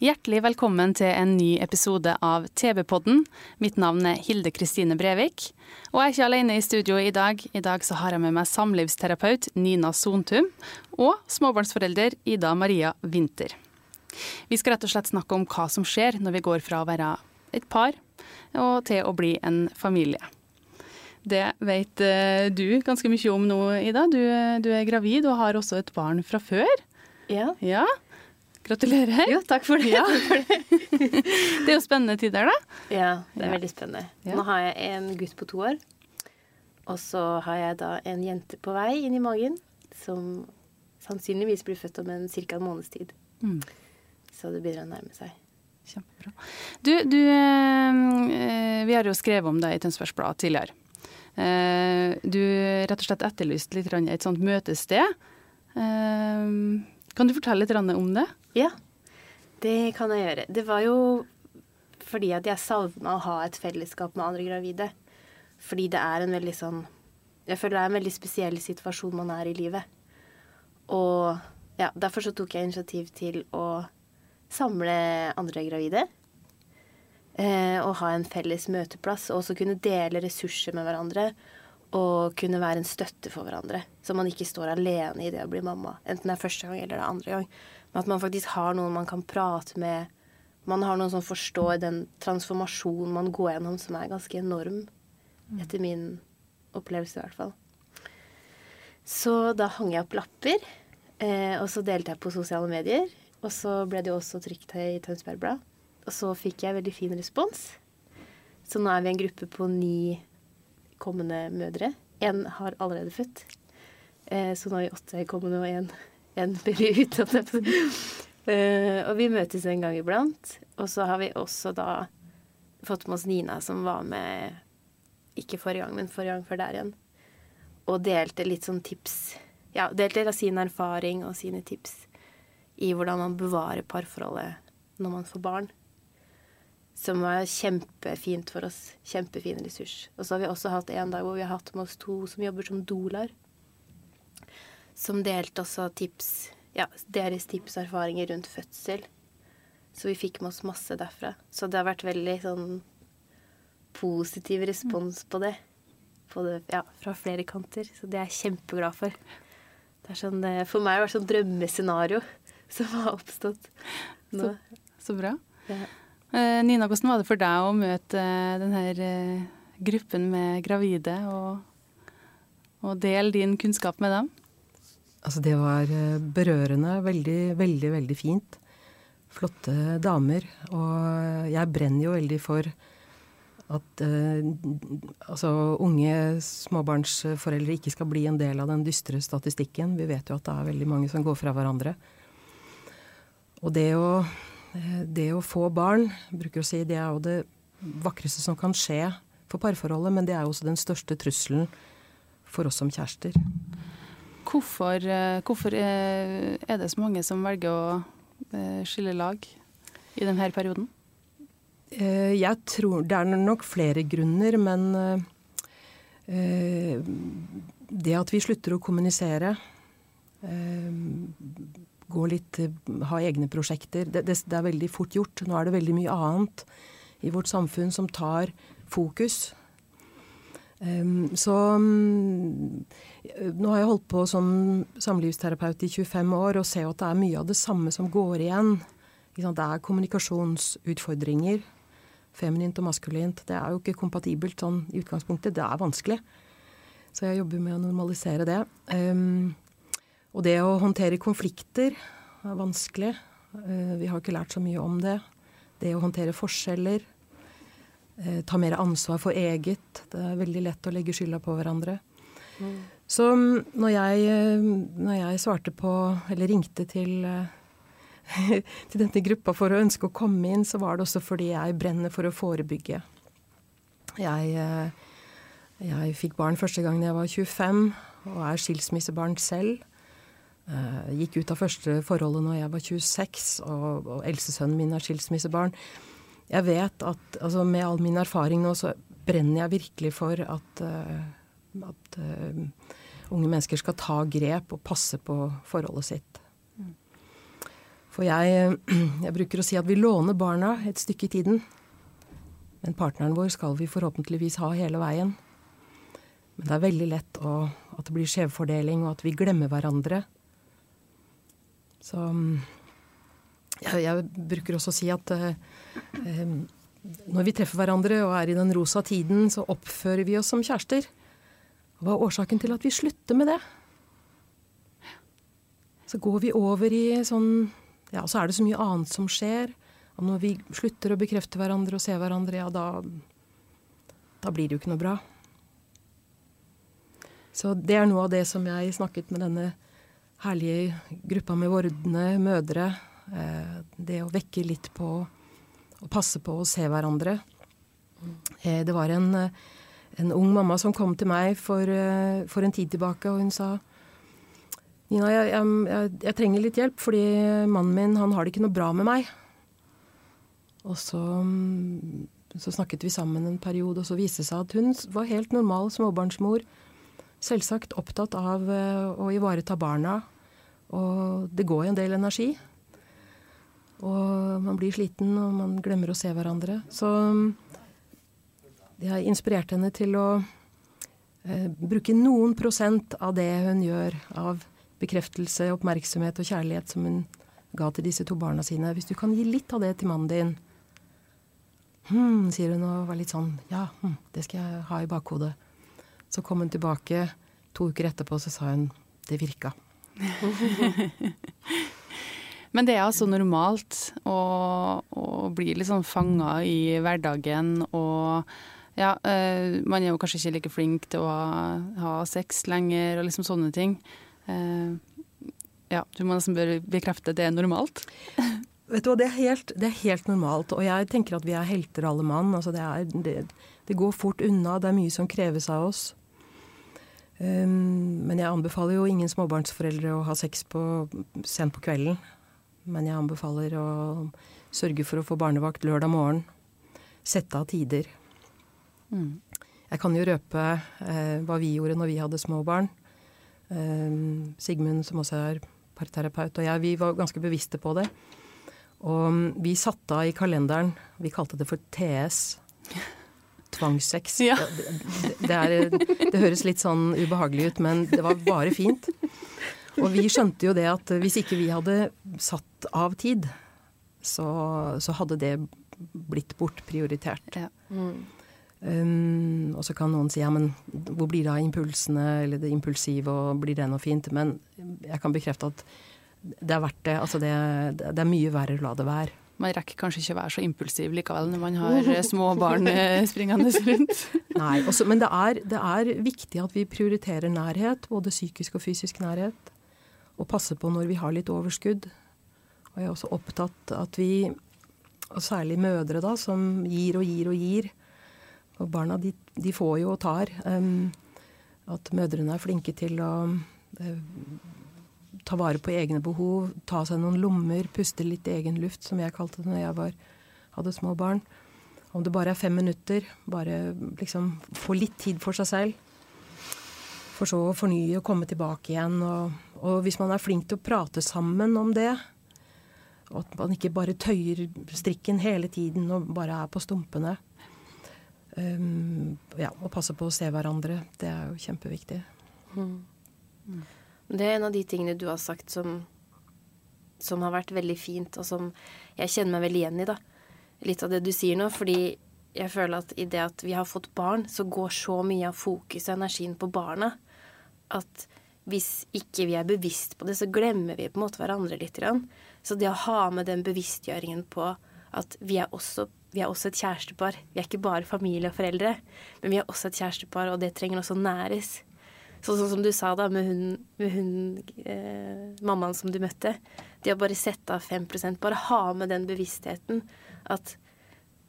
Hjertelig velkommen til en ny episode av TV-podden. Mitt navn er Hilde Kristine Brevik. Og jeg er ikke alene i studio i dag. I dag så har jeg med meg samlivsterapeut Nina Sontum og småbarnsforelder Ida Maria Winther. Vi skal rett og slett snakke om hva som skjer når vi går fra å være et par og til å bli en familie. Det vet eh, du ganske mye om nå, Ida. Du, du er gravid og har også et barn fra før. Ja. Ja, gratulerer. Jo, takk for det. Ja. Det. Er jo spennende tider, da. Ja, det er Ja. veldig spennende. Nå har jeg en gutt på to år. Og så har jeg da en jente på vei inn i magen, som sannsynligvis blir født om en ca. en måneds tid. Mm. Så det begynner å nærme seg. Kjempebra. Du, du eh, Vi har jo skrevet om deg i Tønsbergs Blad tidligere. Eh, du rett og slett etterlyste litt et sånt møtested. Eh, kan du fortelle litt om det? Ja, det kan jeg gjøre. Det var jo fordi at jeg savna å ha et fellesskap med andre gravide. Fordi det er en veldig sånn Jeg føler det er en veldig spesiell situasjon man er i livet. Og ja, derfor så tok jeg initiativ til å samle andre gravide. Eh, og ha en felles møteplass, og også kunne dele ressurser med hverandre. Og kunne være en støtte for hverandre. Så man ikke står alene i det å bli mamma. Enten det er første gang eller det er andre gang. Men at man faktisk har noen man kan prate med. Man har noen som forstår den transformasjonen man går gjennom, som er ganske enorm. Etter min opplevelse, i hvert fall. Så da hang jeg opp lapper, eh, og så delte jeg på sosiale medier. Og så ble det jo også trykt i Tønsberg Blad. Og så fikk jeg veldig fin respons. Så nå er vi en gruppe på ni kommende mødre. Én har allerede født. Eh, så nå er vi åtte kommende og én å si. Eh, og vi møtes en gang iblant. Og så har vi også da fått med oss Nina, som var med ikke forrige gang, men forrige gang før der igjen. Og delte litt sånn tips. Ja, delte av sin erfaring og sine tips i hvordan man bevarer parforholdet når man får barn. Som var kjempefint for oss. Kjempefin ressurs. Og så har vi også hatt en dag hvor vi har hatt med oss to som jobber som dolar. Som delte også tips, ja, deres tips og erfaringer rundt fødsel. Så vi fikk med oss masse derfra. Så det har vært veldig sånn positiv respons på det. På det ja, fra flere kanter. Så det er jeg kjempeglad for. Det er sånn, for meg har det vært sånn drømmescenario som har oppstått nå. Så bra. Ja. Eh, Nina, hvordan var det for deg å møte eh, denne eh, gruppen med gravide, og, og dele din kunnskap med dem? Altså, det var berørende. Veldig, veldig, veldig fint. Flotte damer. Og jeg brenner jo veldig for at eh, altså, unge småbarnsforeldre ikke skal bli en del av den dystre statistikken. Vi vet jo at det er veldig mange som går fra hverandre. Og det å, det å få barn, bruker å si, det er jo det vakreste som kan skje for parforholdet, men det er jo også den største trusselen for oss som kjærester. Hvorfor, eh, hvorfor eh, er det så mange som velger å eh, skille lag i denne perioden? Eh, Jeg tror Det er nok flere grunner, men eh, eh, det at vi slutter å kommunisere, eh, gå litt Ha egne prosjekter. Det, det, det er veldig fort gjort. Nå er det veldig mye annet i vårt samfunn som tar fokus. Um, så um, nå har jeg holdt på som samlivsterapeut i 25 år og ser at det er mye av det samme som går igjen. Det er kommunikasjonsutfordringer. Feminint og maskulint. Det er jo ikke kompatibelt sånn i utgangspunktet. Det er vanskelig. Så jeg jobber med å normalisere det. Um, og det å håndtere konflikter er vanskelig. Uh, vi har ikke lært så mye om det. Det å håndtere forskjeller. eh, ta mer ansvar for eget. Det er veldig lett å legge skylda på hverandre. Mm. Så når jeg, eh, når jeg, svarte på, eller ringte til, eh, til denne gruppa for å ønske å komme inn, så var det også fordi jeg brenner for å forebygge. Jeg, eh, jeg fikk barn første gang jeg var 25, og er skilsmissebarn selv. Jeg gikk ut av første forholdet når jeg var 26, og, og eldstesønnen min er skilsmissebarn. Jeg vet at altså med all min erfaring nå, så brenner jeg virkelig for at, uh, at uh, unge mennesker skal ta grep og passe på forholdet sitt. For jeg, jeg, bruker å si at vi låner barna et stykke i tiden. Men partneren vår skal vi forhåpentligvis ha hele veien. Men det er veldig lett å, at det blir skjevfordeling, og at vi glemmer hverandre. Så jeg, jeg bruker også å si at uh, um, når vi treffer hverandre og er i den rosa tiden, så oppfører vi oss som kjærester. Hva er årsaken til at vi slutter med det? Så går vi over i sånn Ja, så er det så mye annet som skjer. Og når vi slutter å bekrefte hverandre og se hverandre, ja, da Da blir det jo ikke noe bra. Så det er noe av det som jeg snakket med denne herlige gruppa med vordende mødre. Eh, det å vekke litt på å passe på å se hverandre. Eh, det var en en ung mamma som kom til meg for, eh, for en tid tilbake, og hun sa Nina, jeg, jeg, jeg, trenger litt hjelp, fordi mannen min han har det ikke noe bra med meg. Og så, så snakket vi sammen en periode, og så viste det seg at hun var helt normal småbarnsmor. Selvsagt opptatt av eh, å ivareta barna. Og det går jo en del energi. Og man blir sliten, og man glemmer å se hverandre. Så jeg inspirerte henne til å eh, bruke noen prosent av det hun gjør av bekreftelse, oppmerksomhet og kjærlighet som hun ga til disse to barna sine. Hvis du kan gi litt av det til mannen din Hm, sier hun og var litt sånn Ja, hm, det skal jeg ha i bakhodet. Så kom hun tilbake to uker etterpå, så sa hun det virka. Men det er altså normalt å, å bli litt sånn fanga i hverdagen og ja, uh, man er jo kanskje ikke like flink til å ha, ha sex lenger og liksom sånne ting. Uh, ja, du må nesten bare bekrefte det er normalt. Vet du hva, det er, helt, det er, helt, normalt. Og jeg tenker at vi er helter alle mann. Altså det, er, det, det, går fort unna. Det er mye som kreves av oss. Um, men jeg anbefaler jo ingen småbarnsforeldre å ha sex på, sent på kvelden. Men jeg anbefaler å sørge for å få barnevakt lørdag morgen. Sette av tider. Mm. Jeg kan jo røpe eh, hva vi gjorde når vi hadde små barn. Eh, Sigmund, som også er parterapeut, og jeg, vi var ganske bevisste på det. Og mm, vi satte av i kalenderen Vi kalte det for TS. Tvangssex. Ja. Det, det, er, det, høres litt sånn ubehagelig ut, men det var bare fint. Og vi skjønte jo det at hvis ikke vi hadde satt av tid, så, så hadde det blitt bortprioritert. Ja. Mm. Um, og så kan noen si ja, men hvor blir det av impulsene eller det impulsive, og blir det noe fint? Men jeg kan bekrefte at det er verdt det. Altså det, det er mye verre å la det være. Man rekker kanskje ikke å være så impulsiv likevel når man har eh, små barn eh, springende rundt. Nei, også, men det er, det er, viktig at vi prioriterer nærhet, både psykisk og fysisk nærhet. Og passer på når vi har litt overskudd. Og jeg er også opptatt at vi, og særlig mødre da, som gir og gir og gir, og barna de, de får jo og tar. Um, at mødrene er flinke til å uh, ta vare på egne behov, ta seg noen lommer, puste litt egen luft, som jeg kalte det når jeg var, hadde små barn. Om det bare er fem minutter, bare liksom få litt tid for seg selv. For så å fornye og komme tilbake igjen. Og, og hvis man er flink til å prate sammen om det, og at man ikke bare tøyer strikken hele tiden og bare er på stumpene, um, ja, og passe på å se hverandre. Det er jo kjempeviktig. Mm. Det er en av de tingene du har sagt som, som har vært veldig fint, og som jeg kjenner meg veldig igjen i, da. Litt av det du sier nå, fordi jeg føler at i det at vi har fått barn, så går så mye av fokuset og energien på barna at hvis ikke vi er bevisst på det, så glemmer vi på en måte hverandre litt. Så det å ha med den bevisstgjøringen på at vi er også vi er også et kjærestepar. Vi er ikke bare familie og foreldre, men vi er også et kjærestepar, og det trenger også næres. Sånn, sånn som du sa da, med hun, med hun eh, mammaen som du møtte. Det å bare sette av 5% bare ha med den bevisstheten at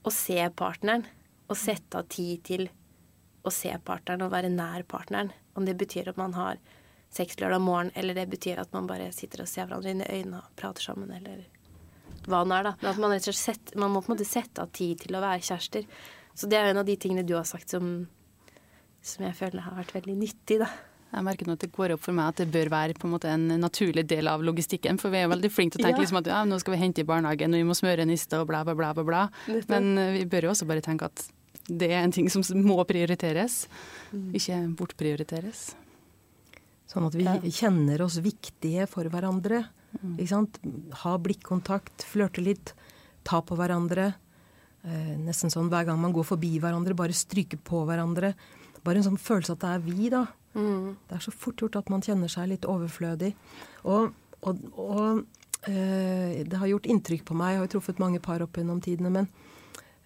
å se partneren, å sette av tid til å se partneren og være nær partneren, om det betyr at man har sex lørdag morgen, eller det betyr at man bare sitter og ser hverandre inn i øynene og prater sammen, eller hva det er, da. Men at man rett og slett sett, man må på en måte sette av tid til å være kjærester. Så det er en av de tingene du har sagt som, som jeg føler har vært veldig nyttig, da. Jeg merker nå at det går opp for meg at det bør være på en måte en naturlig del av logistikken. For vi er veldig flinke til å tenke ja. liksom at ja, nå skal vi hente i barnehagen, og vi må smøre niste og bla, bla, bla. bla, bla. Men eh, vi bør jo også bare tenke at det er en ting som må prioriteres, mm. ikke bortprioriteres. Sånn at vi ja. kjenner oss viktige for hverandre. Mm. Ikke sant? Ha blikkontakt, flørte litt, ta på hverandre. Eh, nesten sånn hver gang man går forbi hverandre, bare stryke på hverandre. Bare en sånn følelse at det er vi, da. Mm. Det er så fort gjort at man kjenner seg litt overflødig. Og, og, og eh, det har gjort inntrykk på meg. Jeg har jo truffet mange par opp gjennom tidene, men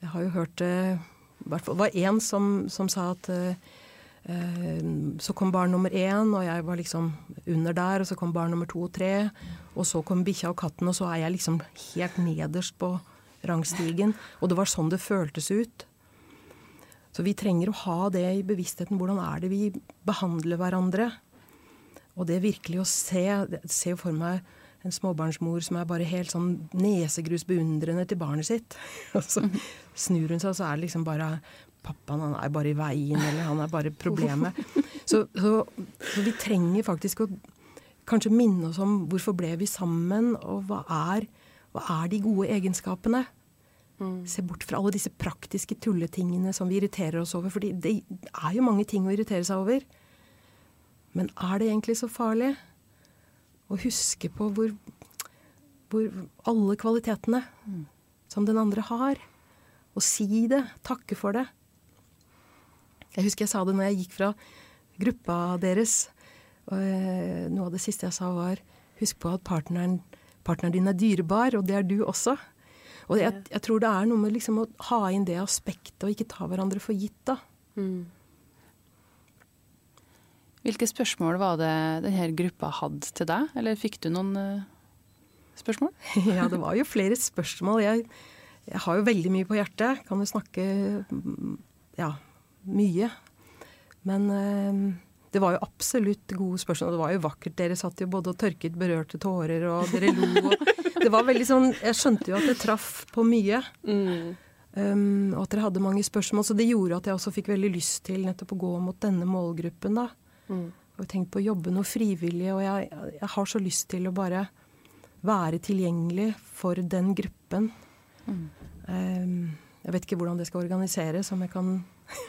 jeg har jo hørt eh, Det var én som, som, sa at eh, Eh, så kom barn nummer én, og jeg var liksom under der. Og så kom barn nummer to og tre. Og så kom bikkja og katten, og så er jeg liksom helt nederst på rangstigen. Og det var sånn det føltes ut. Så vi trenger å ha det i bevisstheten. Hvordan er det vi behandler hverandre? Og det virkelig å se ser for meg en småbarnsmor som er bare helt sånn nesegrus beundrende til barnet sitt. Og så snur hun seg, og så er det liksom bare pappaen han er bare i veien, eller han er bare problemet. Så, så, så, vi trenger faktisk å kanskje minne oss om hvorfor ble vi sammen, og hva er, hva er de gode egenskapene? Mm. Se bort fra alle disse praktiske tulletingene som vi irriterer oss over. For det er jo mange ting å irritere seg over. Men er det egentlig så farlig? Å huske på hvor, hvor alle kvalitetene mm. som den andre har. Og si det. Takke for det. Jeg husker jeg sa det når jeg gikk fra gruppa deres. Eh, noe av det siste jeg sa, var husk på at partneren, partneren din er dyrebar, og det er du også. Og jeg, jeg tror det er noe med liksom å ha inn det aspektet, og ikke ta hverandre for gitt, da. Mm. Hvilke spørsmål var det denne gruppa hadde til deg, eller fikk du noen uh, spørsmål? ja, det var jo flere spørsmål. Jeg, jeg, har jo veldig mye på hjertet. Kan jo snakke ja, mye. Men eh, det var jo absolutt gode spørsmål. Det var jo vakkert. Dere satt jo både og tørket berørte tårer, og dere lo. Og det var veldig sånn Jeg skjønte jo at det traff på mye. Mm. Um, og at dere hadde mange spørsmål. Så det gjorde at jeg også fikk veldig lyst til nettopp å gå mot denne målgruppen, da. Mm. Og tenkt på å jobbe noe frivillig. Og jeg, jeg, har så lyst til å bare være tilgjengelig for den gruppen. Mm. Um, jeg vet ikke hvordan det skal organiseres, om jeg kan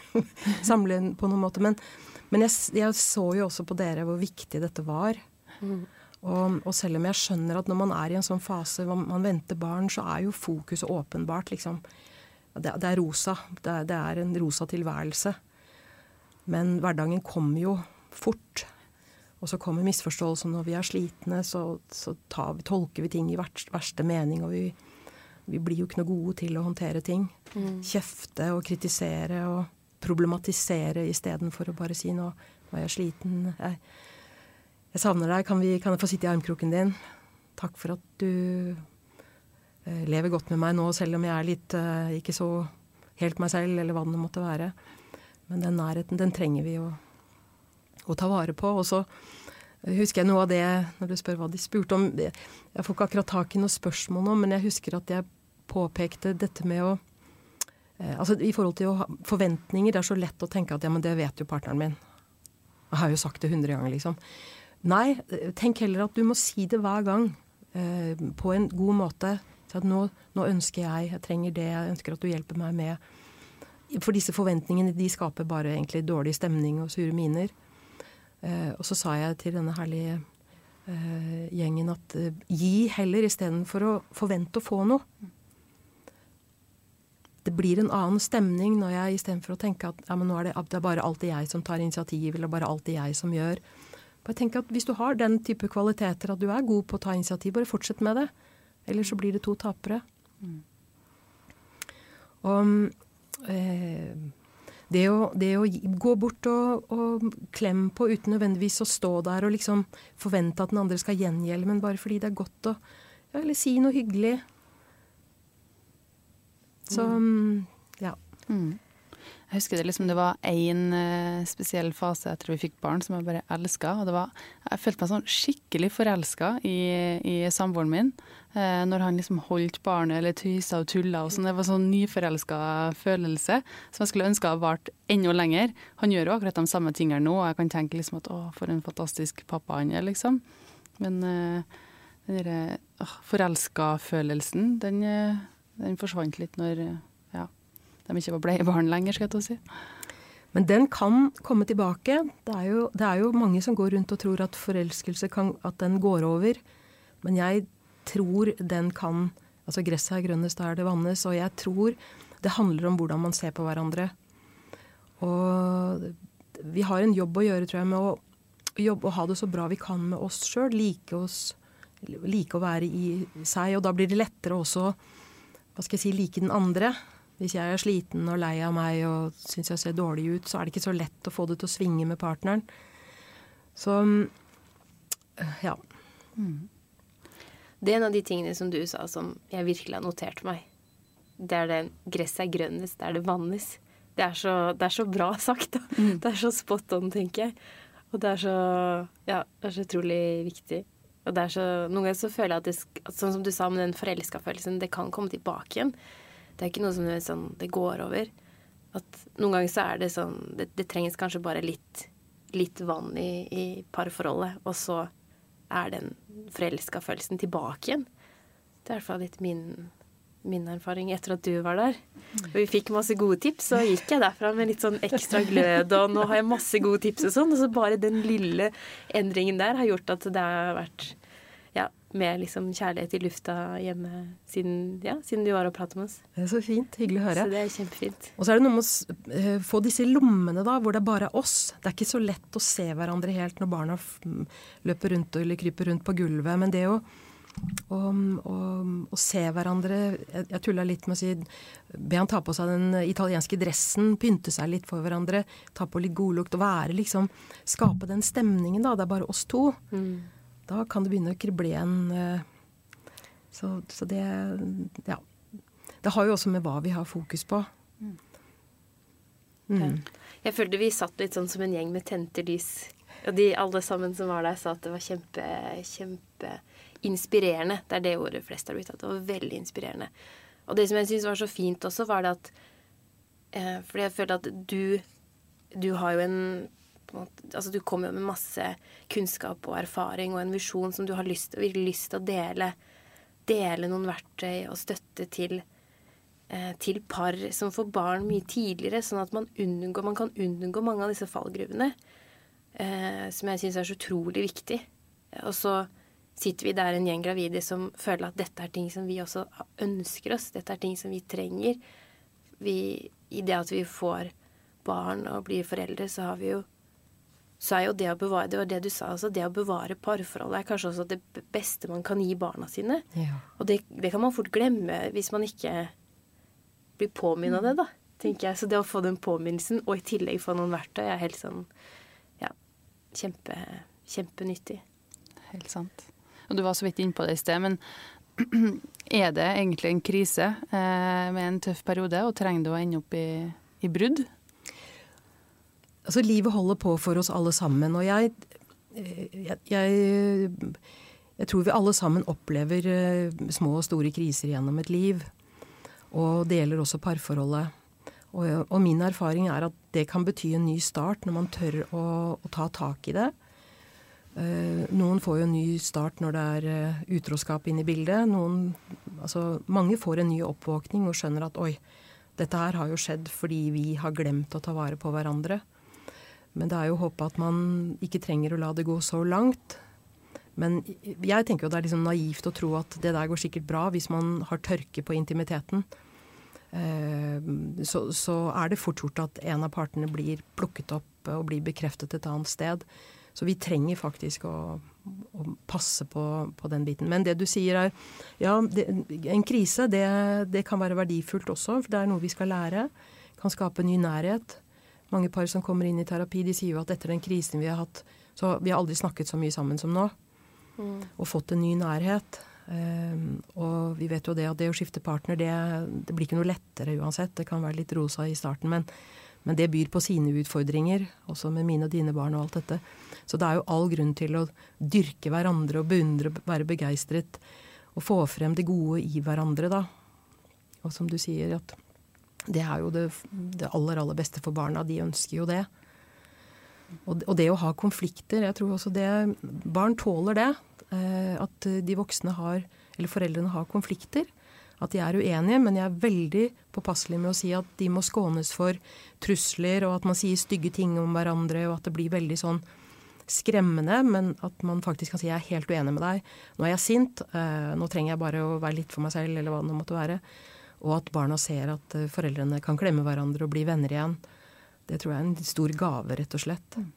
samle på noen måte. Men, men jeg, jeg, så jo også på dere hvor viktig dette var. Mm. Og, og, selv om jeg skjønner at når man er i en sånn fase hvor man venter barn, så er jo fokuset åpenbart liksom Det, det er rosa. Det er, det er, en rosa tilværelse. Men hverdagen kommer jo fort. Og så kommer misforståelsen når vi er slitne, så, så tar, tolker vi ting i verste mening. og vi vi blir jo ikke noe gode til å håndtere ting. Mm. Kjefte og kritisere og problematisere istedenfor å bare si nå, nå er jeg sliten. Jeg, jeg savner deg. Kan, vi, kan, jeg få sitte i armkroken din? Takk for at du eh, lever godt med meg nå, selv om jeg er litt eh, ikke så helt meg selv, eller hva det måtte være. Men den nærheten, den trenger vi å, å ta vare på. Og så husker jeg noe av det når du spør hva de spurte om. Jeg får ikke akkurat tak i noe spørsmål nå, men jeg husker at jeg påpekte dette med å eh, Altså i forhold til ha forventninger, det er så lett å tenke at ja, men det vet jo partneren min. Jeg har jo sagt det hundre ganger, liksom. Nei, tenk heller at du må si det hver gang. Eh, på en god måte. Så at nå, nå, ønsker jeg, jeg trenger det, jeg ønsker at du hjelper meg med. For disse forventningene de skaper bare egentlig dårlig stemning og sure miner. Eh, og så sa jeg til denne herlige eh, gjengen at eh, gi heller istedenfor å forvente å få noe det blir en annen stemning når jeg istedenfor å tenke at ja, nå er det, det er bare alltid jeg som tar initiativ, eller bare alltid jeg som gjør. Bare tenker at Hvis du har den type kvaliteter at du er god på å ta initiativ, bare fortsett med det. Eller så blir det to tapere. Mm. Og eh, det å, det å, gå bort og, og klemme på uten nødvendigvis å stå der og liksom forvente at den andre skal gjengjelde, men bare fordi det er godt å ja, Eller si noe hyggelig. Så mm, ja. Mm. Jeg husker det liksom det var én uh, spesiell fase etter vi fikk barn som jeg bare elska. Og det var, jeg følte meg sånn skikkelig forelska i, i samboeren min. Eh, når han liksom holdt barnet eller tøysa og tulla og sånn. Det var sånn nyforelska følelse som jeg skulle ønske hadde vart enda lenger. Han gjør jo akkurat de samme tingene nå, og jeg kan tenke liksom at å, for en fantastisk pappa han er, liksom. Men eh, den derre uh, forelska-følelsen, den, den forsvant litt når de ikke var bleiebarn lenger, skal jeg til å si. Men den kan komme tilbake. Det er, jo, det er jo mange som går rundt og tror at forelskelse kan, at den går over. Men jeg tror den kan Altså gresset er grønnest der det vannes, og jeg tror det handler om hvordan man ser på hverandre. Og vi har en jobb å gjøre, tror jeg, med å jobbe og ha det så bra vi kan med oss sjøl. Like, like å være i seg. Og da blir det lettere også hva skal jeg si, like den andre. Hvis jeg er sliten og lei av meg og syns jeg ser dårlig ut, så er det ikke så lett å få det til å svinge med partneren. Så ja. Mm. Det er en av de tingene som du sa som jeg virkelig har notert meg. Det er det gresset er grønnest der det vannes. Det er så, det er så bra sagt. Mm. Det er så spot on, tenker jeg. Og det er så Ja, det er så utrolig viktig. Og det er så Noen ganger så føler jeg at det, sånn som du sa med den forelska følelsen, det kan komme tilbake igjen. Det er ikke noe som det, sånn, det går over. At noen ganger så er det sånn Det, det trengs kanskje bare litt, litt vann i, i, parforholdet, og så er den forelska følelsen tilbake igjen. Det er i hvert fall litt min, min erfaring etter at du var der. Og vi fikk masse gode tips, så gikk jeg derfra med litt sånn ekstra glød, og nå har jeg masse gode tips og sånn. Og så bare den lille endringen der har gjort at det har vært med liksom kjærlighet i lufta hjemme siden, ja, siden du var og pratet med oss. Det er så fint. Hyggelig å høre. Så det er kjempefint. Og så er det noe med å uh, få disse lommene da, hvor det er bare oss. Det er ikke så lett å se hverandre helt når barna løper rundt eller kryper rundt på gulvet. Men det å, å se hverandre Jeg, jeg tulla litt med å si Be han ta på seg den italienske dressen, pynte seg litt for hverandre, ta på litt godlukt og være liksom Skape den stemningen, da. Det er bare oss to. Mm da kan det begynne å krible igjen. Eh, så, så, det Ja. Det har jo også med hva vi har fokus på. Mm. Mm. Jeg følte vi satt litt sånn som en gjeng med tente lys. Og de alle sammen som var der, sa at det var kjempe, kjempeinspirerende. Det er det ordet flest har blitt tatt. Det var veldig inspirerende. Og det som jeg syns var så fint også, var det at eh, Fordi jeg følte at du Du har jo en altså Du kommer jo med masse kunnskap og erfaring og en visjon som du har lyst, virkelig lyst til å dele. Dele noen verktøy og støtte til, eh, til par som får barn mye tidligere, sånn at man, unngår, man kan unngå mange av disse fallgruvene. Eh, som jeg syns er så utrolig viktig. Og så sitter vi der en gjeng gravide som føler at dette er ting som vi også ønsker oss. Dette er ting som vi trenger. Vi, I det at vi får barn og blir foreldre, så har vi jo så er jo det å bevare Det var det du sa, altså. Det å bevare parforholdet er kanskje også det beste man kan gi barna sine. Ja. Og det, det, kan man fort glemme hvis man ikke blir påminnet av det, da. tenker jeg. Så det å få den påminnelsen, og i tillegg få noen verktøy, er helt sånn ja, kjempe, kjempenyttig. Helt sant. Og du var så vidt innpå det i sted, men er det egentlig en krise eh, med en tøff periode, og trenger du å ende opp i, i brudd? Altså, livet holder på for oss alle sammen. Og jeg, jeg, jeg, jeg tror vi alle sammen opplever eh, små og store kriser gjennom et liv. Og det gjelder også parforholdet. Og, og, min erfaring er at det kan bety en ny start når man tør å, å ta tak i det. Uh, noen får jo en ny start når det er uh, utroskap inne i bildet. Noen, altså, mange får en ny oppvåkning og skjønner at oi, dette her har jo skjedd fordi vi har glemt å ta vare på hverandre. Men det er jo håpet at man ikke trenger å la det gå så langt. Men jeg tenker jo det er liksom naivt å tro at det der går sikkert bra hvis man har tørke på intimiteten. Eh, så, så er det fort gjort at en av partene blir plukket opp og blir bekreftet et annet sted. Så vi trenger faktisk å, å passe på, på, den biten. Men det du sier er Ja, det, en krise, det, det, kan være verdifullt også, for det er noe vi skal lære. Kan skape ny nærhet. Mange par som kommer inn i terapi, de sier jo at etter den krisen vi har hatt, så vi har aldri snakket så mye sammen som nå. Mm. Og fått en ny nærhet. Um, og vi vet jo det at det å skifte partner, det, det, blir ikke noe lettere uansett. Det kan være litt rosa i starten, men, men det byr på sine utfordringer. Også med mine og dine barn og alt dette. Så det er jo all grunn til å dyrke hverandre og beundre, være begeistret. Og få frem det gode i hverandre, da. Og som du sier, at det er jo det, det aller, aller beste for barna. De ønsker jo det. Og, og, det å ha konflikter, jeg tror også det Barn tåler det. Eh, at de voksne har, eller foreldrene har konflikter. At de er uenige, men jeg er veldig påpasselig med å si at de må skånes for trusler, og at man sier stygge ting om hverandre, og at det blir veldig sånn skremmende, men at man faktisk kan si jeg er helt uenig med deg. Nå er jeg sint, eh, nå trenger jeg bare å være litt for meg selv, eller hva det måtte være. Og at barna ser at eh, foreldrene kan klemme hverandre og bli venner igjen. Det tror jeg er en stor gave, rett og slett. Mm.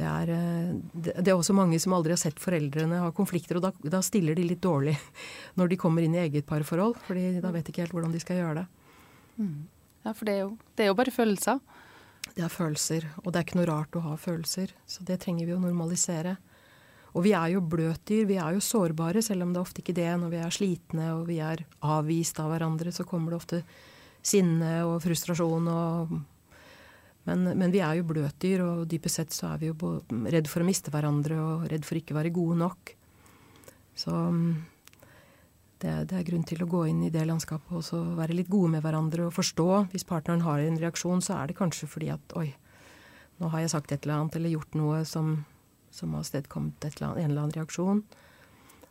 Det er, eh, det er, også mange som aldri har sett foreldrene ha konflikter, og da, da, stiller de litt dårlig når de kommer inn i eget parforhold. fordi da vet de ikke helt hvordan de skal gjøre det. Mm. Ja, for det er, jo, det er jo bare følelser. Det er følelser, og det er ikke noe rart å ha følelser. Så det trenger vi å normalisere. Og vi er jo bløtdyr, vi er jo sårbare, selv om det er ofte ikke det. Når vi er slitne og vi er avvist av hverandre, så kommer det ofte sinne og frustrasjon og men, men, vi er jo bløtdyr, og dypest sett så er vi jo redd for å miste hverandre og redd for ikke å være gode nok. Så det, det, er grunn til å gå inn i det landskapet og også være litt gode med hverandre og forstå. Hvis partneren har en reaksjon, så er det kanskje fordi at oi, nå har jeg sagt et eller annet eller gjort noe som, som har avstedkommet en eller annen reaksjon.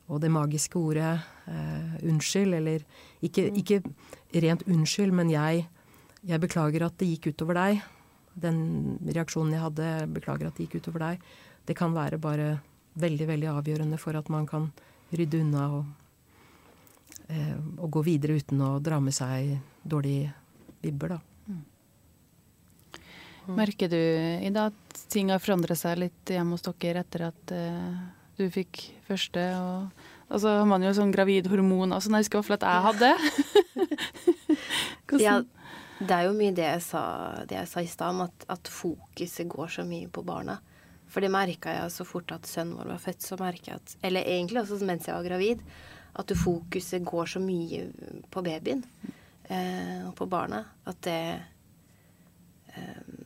Og det magiske ordet eh, unnskyld, eller ikke, ikke, rent unnskyld, men jeg, jeg beklager at det gikk utover deg den reaksjonen jeg hadde, beklager at det gikk utover deg, det kan være bare veldig, veldig avgjørende for at man kan rydde unna og, eh, og gå videre uten å dra med seg dårlige vibber, da. Merker du i dag at ting har forandret seg litt hjemme hos dere etter at uh, du fikk første? og så har man jo sånn gravidhormon som jeg husker iallfall at jeg hadde. Ja, det er jo mye det jeg sa, det jeg sa i stad, om at, at, fokuset går så mye på barna. For det merka jeg så fort at sønnen vår var født, så merka jeg at Eller egentlig også mens jeg var gravid. At fokuset går så mye på babyen eh, og på barna. At det,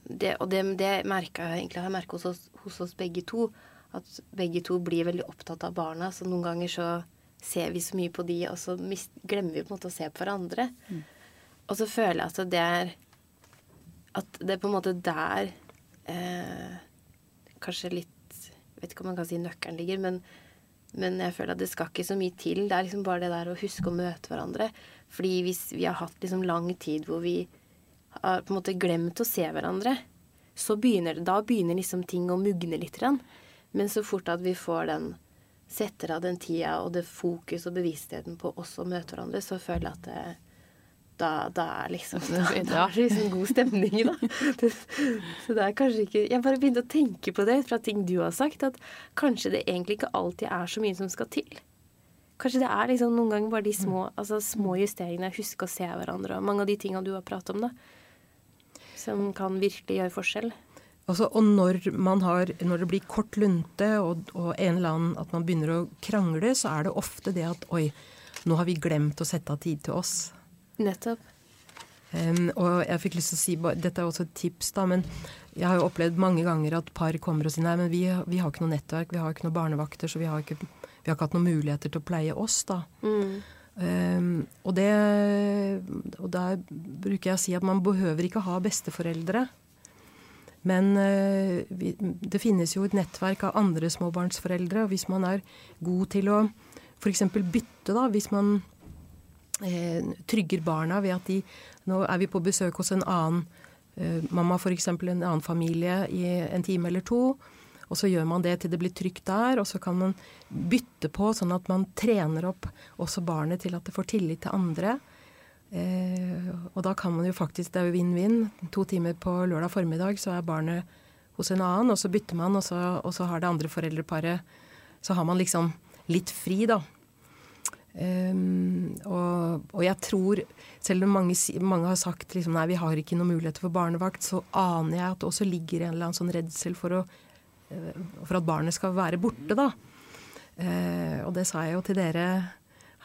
det Og det, det merka jeg egentlig har merka hos, hos, oss begge to. At begge to blir veldig opptatt av barna. Så noen ganger så ser vi så mye på de, og så glemmer vi på en måte å se på hverandre. Mm. Og så føler jeg at det er At det er på en måte der eh, Kanskje litt Vet ikke om man kan si nøkkelen ligger, men, men jeg føler at det skal ikke så mye til. Det er liksom bare det der å huske å møte hverandre. Fordi hvis vi har hatt liksom lang tid hvor vi har på en måte glemt å se hverandre, så begynner da begynner liksom ting å mugne litt. Men så fort at vi får den setter av den tida og det fokus og bevisstheten på oss å møte hverandre, så føler jeg at det, da, da, er liksom, da, da er det liksom god stemning, da. så det er kanskje ikke Jeg bare begynte å tenke på det fra ting du har sagt, at kanskje det egentlig ikke alltid er så mye som skal til. Kanskje det er liksom noen ganger bare de små, altså små justeringene, huske å se hverandre og mange av de tinga du har pratet om, da. Som kan virkelig gjøre forskjell. Altså, og når, har, når, det blir kort lunte og, og, en eller annen at man begynner å krangle, så er det ofte det at oi, nå har vi glemt å sette av tid til oss. Nettopp. Um, og jeg fikk lyst til å si, Dette er også et tips, da, men jeg har jo opplevd mange ganger at par kommer og sier nei, men vi, vi har ikke noe nettverk, vi har ikke noe barnevakter, så vi har ikke, vi har ikke hatt noen muligheter til å pleie oss, da. Mm. Um, og det Og der bruker jeg å si at man behøver ikke ha besteforeldre. Men uh, vi, det finnes jo et nettverk av andre småbarnsforeldre, og hvis man er god til å f.eks. bytte, da, hvis man eh, trygger barna ved at de Nå er vi på besøk hos en annen eh, mamma, f.eks. en annen familie i en time eller to. Og så gjør man det til det blir trygt der, og så kan man bytte på, sånn at man trener opp også barnet til at det får tillit til andre. Eh, og da kan man jo faktisk, det er jo vinn-vinn. To timer på lørdag formiddag så er barnet hos en annen, og så bytter man, og så, og så har det andre foreldreparet så har man liksom litt fri, da. Um, og, og, jeg tror, selv om mange, mange har sagt liksom, nei, vi har ikke noen muligheter for barnevakt, så aner jeg at det også ligger en eller annen sånn redsel for, å, for at barnet skal være borte, da. Uh, og det sa jeg jo til dere,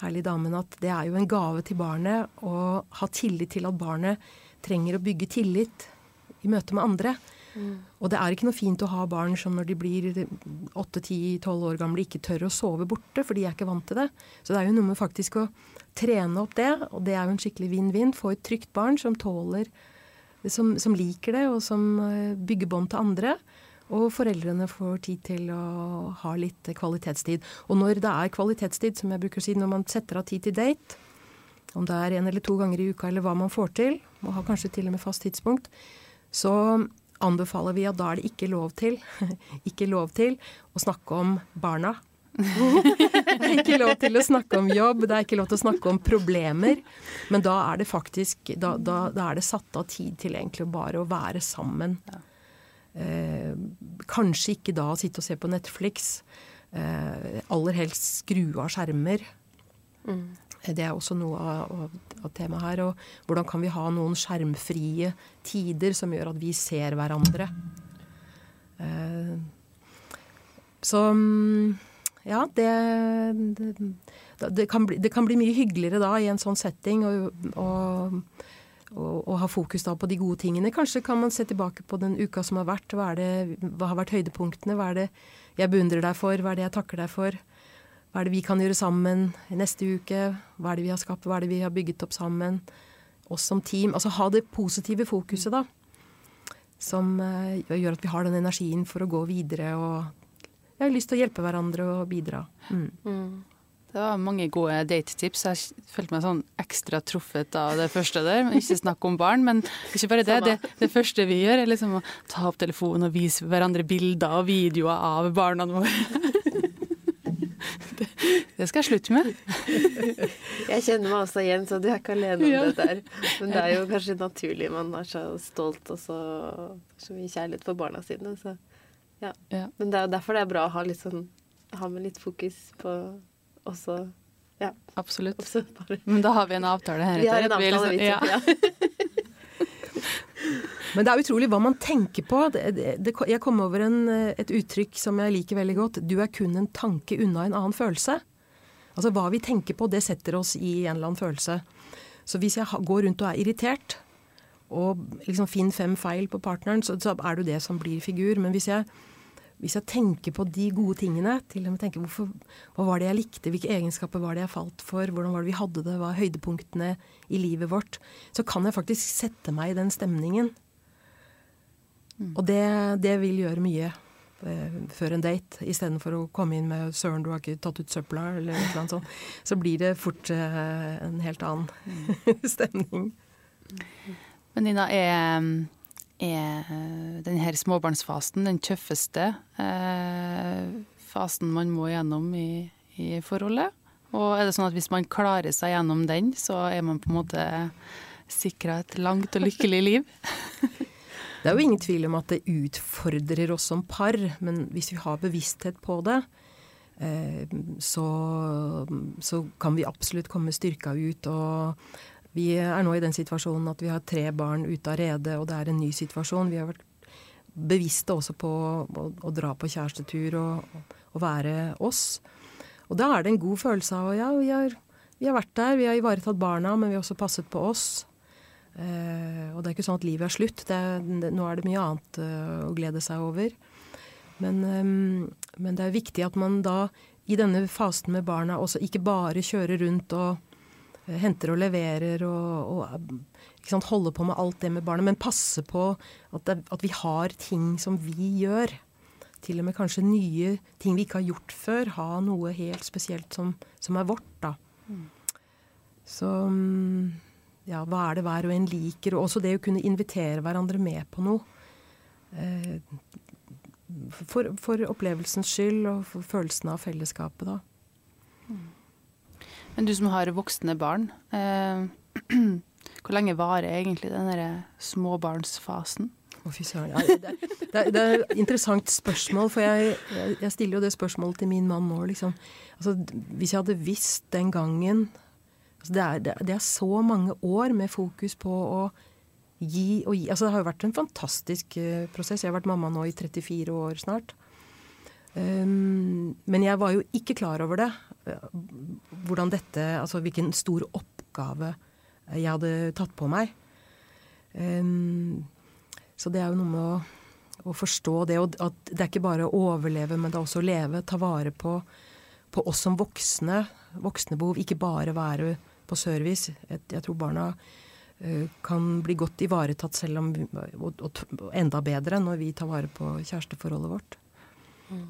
herlige damene, at det er jo en gave til barnet å ha tillit til at barnet trenger å bygge tillit i møte med andre. Og det er ikke noe fint å ha barn som når de blir 8-10-12 år gamle ikke tør å sove borte, for de er ikke vant til det. Så det er jo noe med faktisk å trene opp det, og det er jo en skikkelig vinn-vinn. Få et trygt barn som tåler som, som, liker det, og som eh, bygger bånd til andre. Og foreldrene får tid til å ha litt kvalitetstid. Og når det er kvalitetstid, som jeg bruker å si, når man setter av tid til date, om det er en eller to ganger i uka eller hva man får til, og har kanskje til og med fast tidspunkt, så anbefaler vi at da er det ikke lov til, ikke lov til å snakke om barna. det er ikke lov til å snakke om jobb, det er ikke lov til å snakke om problemer. Men da er det faktisk da, da, da er det satt av tid til egentlig bare å være sammen. Eh, kanskje ikke da sitte og se på Netflix. Eh, aller helst skru av skjermer. Mm. Det er også noe av, av, temaet her. Og hvordan kan vi ha noen skjermfrie tider som gjør at vi ser hverandre? Eh, så ja, det, det, det, kan bli, det, kan bli, mye hyggeligere da i en sånn setting å ha fokus da på de gode tingene. Kanskje kan man se tilbake på den uka som har vært. Hva, hva har vært høydepunktene? Hva er det jeg beundrer deg for? Hva er det jeg takker deg for? Hva er det vi kan gjøre sammen neste uke? Hva er det vi har skapt? Hva er det vi har bygget opp sammen? Oss som team. Altså ha det positive fokuset, da. Som uh, gjør at vi har den energien for å gå videre og Jeg har lyst til å hjelpe hverandre og bidra. Mm. Mm. Det var mange gode datetips. Jeg følte meg sånn ekstra truffet av det første der. Ikke snakk om barn, men ikke bare det. Det, det første vi gjør, er liksom å ta opp telefonen og vise hverandre bilder og videoer av barna våre. Det skal jeg slutte med. jeg kjenner meg også igjen, så du er ikke alene om ja. det der. Men det er jo kanskje naturlig. Man er så stolt og så, så mye kjærlighet for barna sine. Så, ja. ja. Men det er jo derfor det er bra å ha, litt sånn, ha med litt fokus på også Ja. Absolutt. Også Men da har vi en avtale her. Vi har en avtale, vi, liksom, ja. Men det er utrolig hva man tenker på. Det, det, jeg kom over en, et uttrykk som jeg liker veldig godt. Du er kun en tanke unna en annen følelse. Altså Hva vi tenker på, det setter oss i en eller annen følelse. Så hvis jeg går rundt og er irritert, og liksom finner fem feil på partneren, så, så er det jo det som blir figur. Men hvis jeg hvis jeg tenker på de gode tingene, til og med tenker hvorfor, hva var det jeg likte, hvilke egenskaper var det jeg falt for, hvordan var det vi hadde det, hva er høydepunktene i livet vårt, så kan jeg faktisk sette meg i den stemningen. Mm. Og det, det, vil gjøre mye eh, før en date, istedenfor å komme inn med 'søren, du har ikke tatt ut søpla', eller noe sånt. Så blir det fort eh, en helt annen mm. stemning. Men Nina, er er eh, denne småbarnsfasen den tøffeste eh, fasen man må gjennom i, i, forholdet. Og er det sånn at hvis man klarer seg gjennom den, så er man på en måte sikra et langt og lykkelig liv? det er jo ingen tvil om at det utfordrer oss som par, men hvis vi har bevissthet på det, eh, så, så kan vi absolutt komme styrka ut. og vi er nå i den situasjonen at vi har tre barn ute av redet, og det er en ny situasjon. Vi har vært bevisste også på å, å dra på kjærestetur og, og, være oss. Og da er det en god følelse av ja, vi har, vi har vært der, vi har ivaretatt barna, men vi har også passet på oss. Eh, og det er ikke sånn at livet er slutt. Det, det, nå er det mye annet uh, å glede seg over. Men, um, men, det er viktig at man da i denne fasen med barna også ikke bare kjører rundt og henter og leverer og, og sant, holder på med alt det med barnet, men passe på at, det, at, vi har ting som vi gjør. Til og med kanskje nye ting vi ikke har gjort før. Ha noe helt spesielt som, som er vårt, da. Mm. Så ja, hva er det hver og en liker? Og også det å kunne invitere hverandre med på noe. Eh, for, for, opplevelsens skyld og for følelsen av fellesskapet, da. Mm. Men du som har voksne barn, eh, hvor lenge varer egentlig den derre småbarnsfasen? Å, fy søren. Det, det, det, er et interessant spørsmål, for jeg, jeg, stiller jo det spørsmålet til min mann nå, liksom. Altså, hvis jeg hadde visst den gangen altså, det, er, det, er, så mange år med fokus på å gi og gi. Altså, det har jo vært en fantastisk uh, prosess. Jeg har vært mamma nå i 34 år snart. Um, men jeg var jo ikke klar over det. Hvordan dette Altså hvilken stor oppgave jeg hadde tatt på meg. Um, så det er jo noe med å, å forstå det. Og at det er ikke bare å overleve, men det er også å leve. Ta vare på, på oss som voksne. Voksne behov. Ikke bare være på service. Jeg, jeg tror barna uh, kan bli godt ivaretatt selv om og, og, og, enda bedre når vi tar vare på kjæresteforholdet vårt. Mm.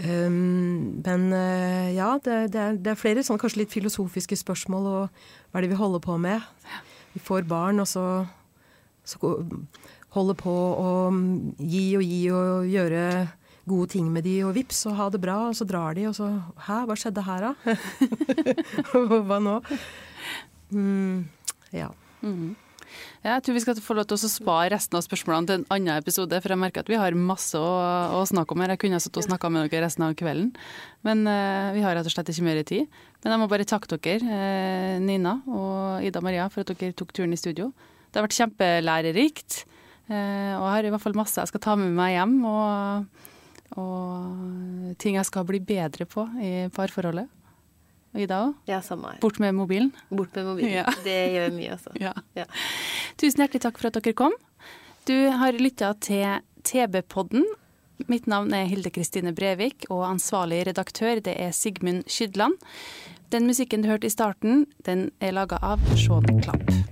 Um, men uh, ja, det, det, er, det, er, flere sånn kanskje litt filosofiske spørsmål. Og hva er det vi holder på med? Vi får barn, og så, så holder på å gi og gi og gjøre gode ting med de, og vips, og ha det bra, og så drar de, og så Hæ, hva skjedde her, da? hva nå? Mm, ja. Mm. Jeg tror vi skal få lov til å spare resten av spørsmålene til en annen episode, for jeg merker at vi har masse å, å snakke om her. Jeg kunne sittet og snakka med dere resten av kvelden, men uh, vi har rett og slett ikke mer tid. Men jeg må bare takke dere, uh, Nina og Ida Maria, for at dere tok turen i studio. Det har vært kjempelærerikt, uh, og jeg har i hvert fall masse jeg skal ta med meg hjem. og og ting jeg skal bli bedre på i parforholdet. Ida òg? Ja, samme her. Bort med mobilen? Bort med mobilen. Ja. Det gjør mye, altså. Ja. Ja. Tusen hjertelig takk for at dere kom. Du har lytta til TB-podden. Mitt navn er Hilde Kristine Brevik, og ansvarlig redaktør det er Sigmund Skydland. Den musikken du hørte i starten, den er laga av Sean Klapp.